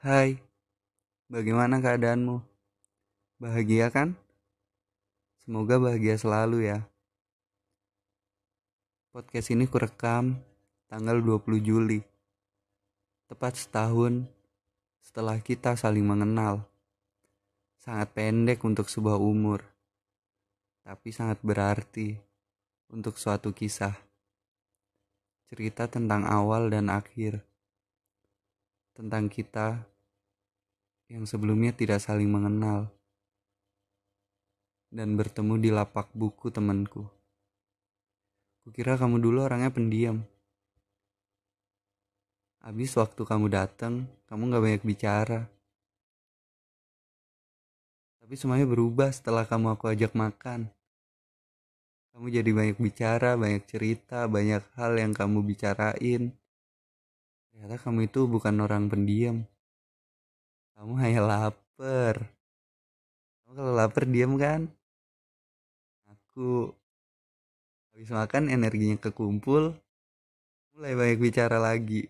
Hai, bagaimana keadaanmu? Bahagia kan? Semoga bahagia selalu ya. Podcast ini kurekam tanggal 20 Juli. Tepat setahun setelah kita saling mengenal. Sangat pendek untuk sebuah umur. Tapi sangat berarti untuk suatu kisah. Cerita tentang awal dan akhir. Tentang kita yang sebelumnya tidak saling mengenal dan bertemu di lapak buku temanku. Kukira kamu dulu orangnya pendiam. Habis waktu kamu datang, kamu gak banyak bicara. Tapi semuanya berubah setelah kamu aku ajak makan. Kamu jadi banyak bicara, banyak cerita, banyak hal yang kamu bicarain. Ternyata kamu itu bukan orang pendiam. Kamu hanya lapar. Kamu kalau lapar diam kan? Aku habis makan energinya kekumpul, mulai banyak bicara lagi.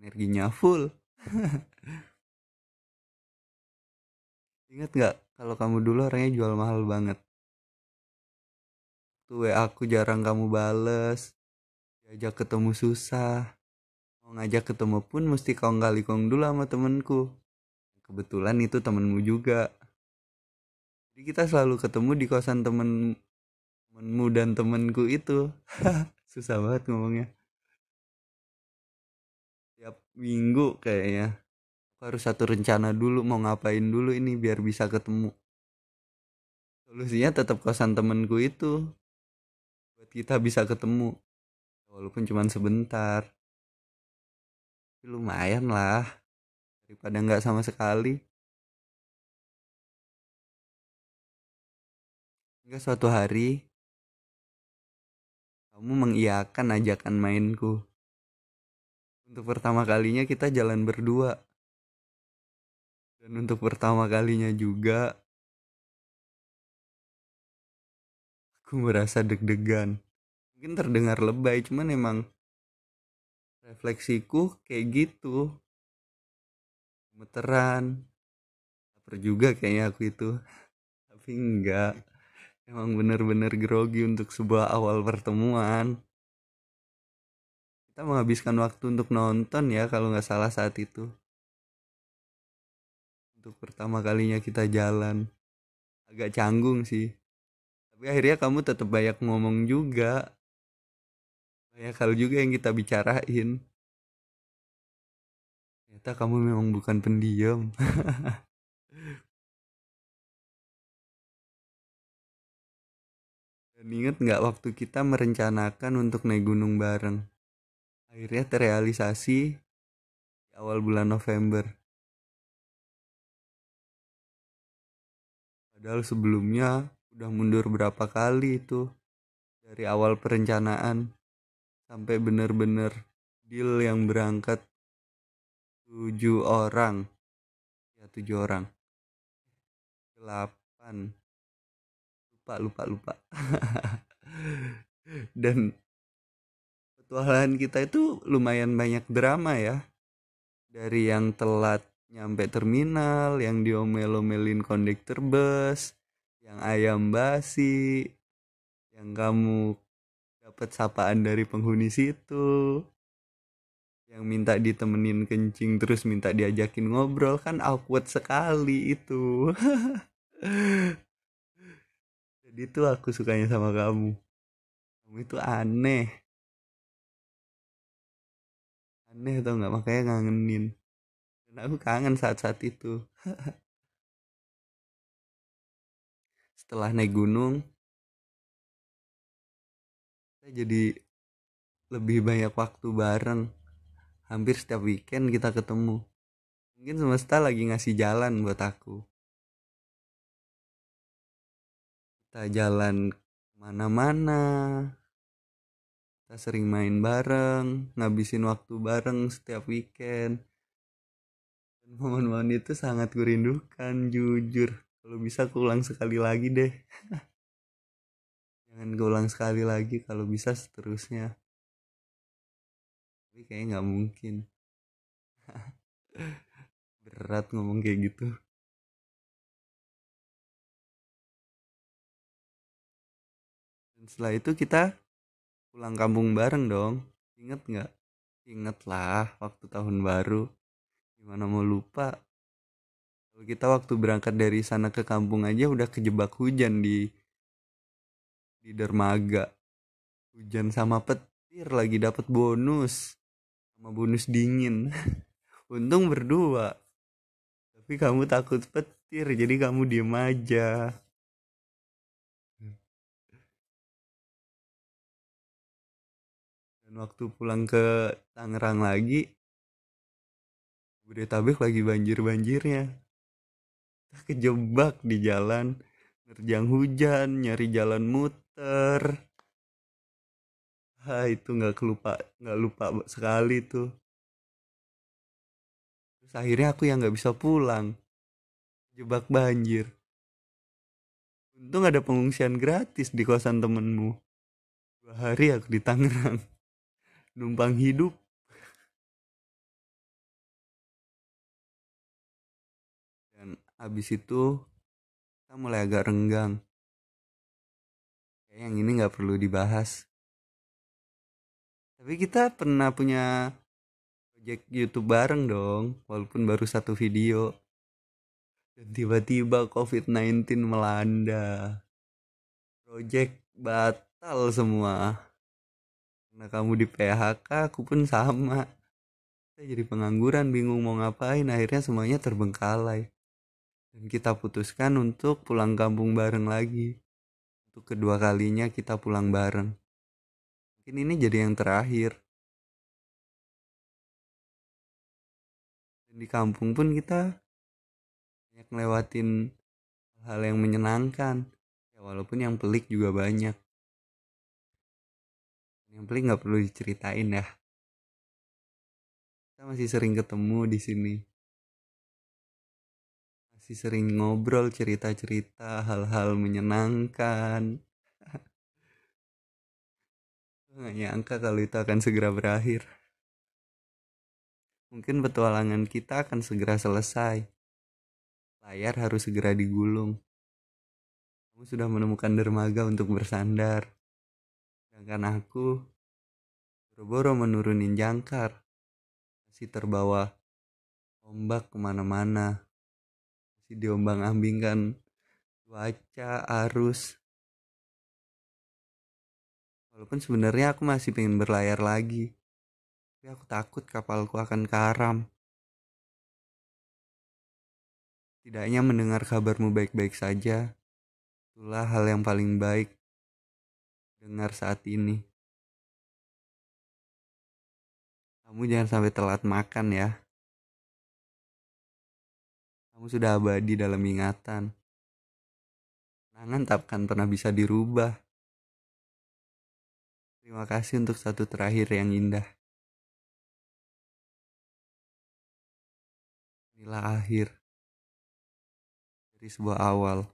Energinya full. Ingat gak kalau kamu dulu orangnya jual mahal banget? Tuh aku jarang kamu bales, diajak ketemu susah, mau ngajak ketemu pun mesti kong kali kong dulu sama temenku. Kebetulan itu temenmu juga. Jadi kita selalu ketemu di kosan temen temenmu dan temenku itu. Susah banget ngomongnya. Tiap minggu kayaknya. Aku harus satu rencana dulu mau ngapain dulu ini biar bisa ketemu. Solusinya tetap kosan temenku itu. Buat kita bisa ketemu. Walaupun cuma sebentar lumayan lah daripada nggak sama sekali. Hingga suatu hari kamu mengiyakan ajakan mainku. Untuk pertama kalinya kita jalan berdua. Dan untuk pertama kalinya juga aku merasa deg-degan. Mungkin terdengar lebay cuman emang refleksiku kayak gitu. Gemeteran. Lapar juga kayaknya aku itu. Tapi enggak. Emang bener-bener grogi untuk sebuah awal pertemuan. Kita menghabiskan waktu untuk nonton ya kalau nggak salah saat itu. Untuk pertama kalinya kita jalan. Agak canggung sih. Tapi akhirnya kamu tetap banyak ngomong juga banyak hal juga yang kita bicarain. Ternyata kamu memang bukan pendiam. Dan inget nggak waktu kita merencanakan untuk naik gunung bareng? Akhirnya terrealisasi di awal bulan November. Padahal sebelumnya udah mundur berapa kali itu dari awal perencanaan sampai bener-bener deal yang berangkat tujuh orang. Ya tujuh orang. Delapan. Lupa lupa lupa. Dan petualangan kita itu lumayan banyak drama ya. Dari yang telat nyampe terminal yang diomel-omelin kondektur bus yang ayam basi yang kamu dapat sapaan dari penghuni situ. Yang minta ditemenin kencing terus minta diajakin ngobrol kan awkward sekali itu. Jadi itu aku sukanya sama kamu. Kamu itu aneh. Aneh tau nggak? Makanya ngangenin. Dan aku kangen saat-saat itu. Setelah naik gunung jadi lebih banyak waktu bareng. Hampir setiap weekend kita ketemu. Mungkin semesta lagi ngasih jalan buat aku. Kita jalan mana-mana kita sering main bareng ngabisin waktu bareng setiap weekend. Momen-momen itu sangat kurindukan jujur. Kalau bisa aku ulang sekali lagi deh jangan ulang sekali lagi kalau bisa seterusnya. Tapi kayaknya nggak mungkin. Berat ngomong kayak gitu. Dan setelah itu kita pulang kampung bareng dong. Inget nggak? Inget lah waktu tahun baru. Gimana mau lupa. Kalau kita waktu berangkat dari sana ke kampung aja udah kejebak hujan di di dermaga. Hujan sama petir lagi dapat bonus. Sama bonus dingin. Untung berdua. Tapi kamu takut petir jadi kamu diem aja. Dan waktu pulang ke Tangerang lagi Bodetabek lagi banjir-banjirnya. Kejebak di jalan nerjang hujan nyari jalan muter ah itu nggak kelupa nggak lupa sekali tuh. Terus akhirnya aku yang nggak bisa pulang. Jebak banjir. Untung ada pengungsian gratis di kosan temenmu. Dua hari aku di Tangerang. Numpang hidup. Dan abis itu kita mulai agak renggang yang ini nggak perlu dibahas. Tapi kita pernah punya project YouTube bareng dong walaupun baru satu video. Dan tiba-tiba COVID-19 melanda. Project batal semua. Karena kamu di PHK aku pun sama. Saya jadi pengangguran bingung mau ngapain akhirnya semuanya terbengkalai. Dan kita putuskan untuk pulang kampung bareng lagi untuk kedua kalinya kita pulang bareng. Mungkin ini jadi yang terakhir. Dan di kampung pun kita banyak ngelewatin hal yang menyenangkan. Ya walaupun yang pelik juga banyak. Yang pelik nggak perlu diceritain ya. Kita masih sering ketemu di sini masih sering ngobrol cerita-cerita hal-hal menyenangkan. Nggak nyangka kalau itu akan segera berakhir. Mungkin petualangan kita akan segera selesai. Layar harus segera digulung. Kamu sudah menemukan dermaga untuk bersandar. Sedangkan aku boro-boro menurunin jangkar. Masih terbawa ombak ke mana-mana masih diombang-ambingkan cuaca arus. Walaupun sebenarnya aku masih pengen berlayar lagi tapi aku takut kapalku akan karam tidaknya mendengar kabarmu baik-baik saja itulah hal yang paling baik dengar saat ini. Kamu jangan sampai telat makan ya kamu sudah abadi dalam ingatan. Kenangan takkan pernah bisa dirubah. Terima kasih untuk satu terakhir yang indah. Inilah akhir dari sebuah awal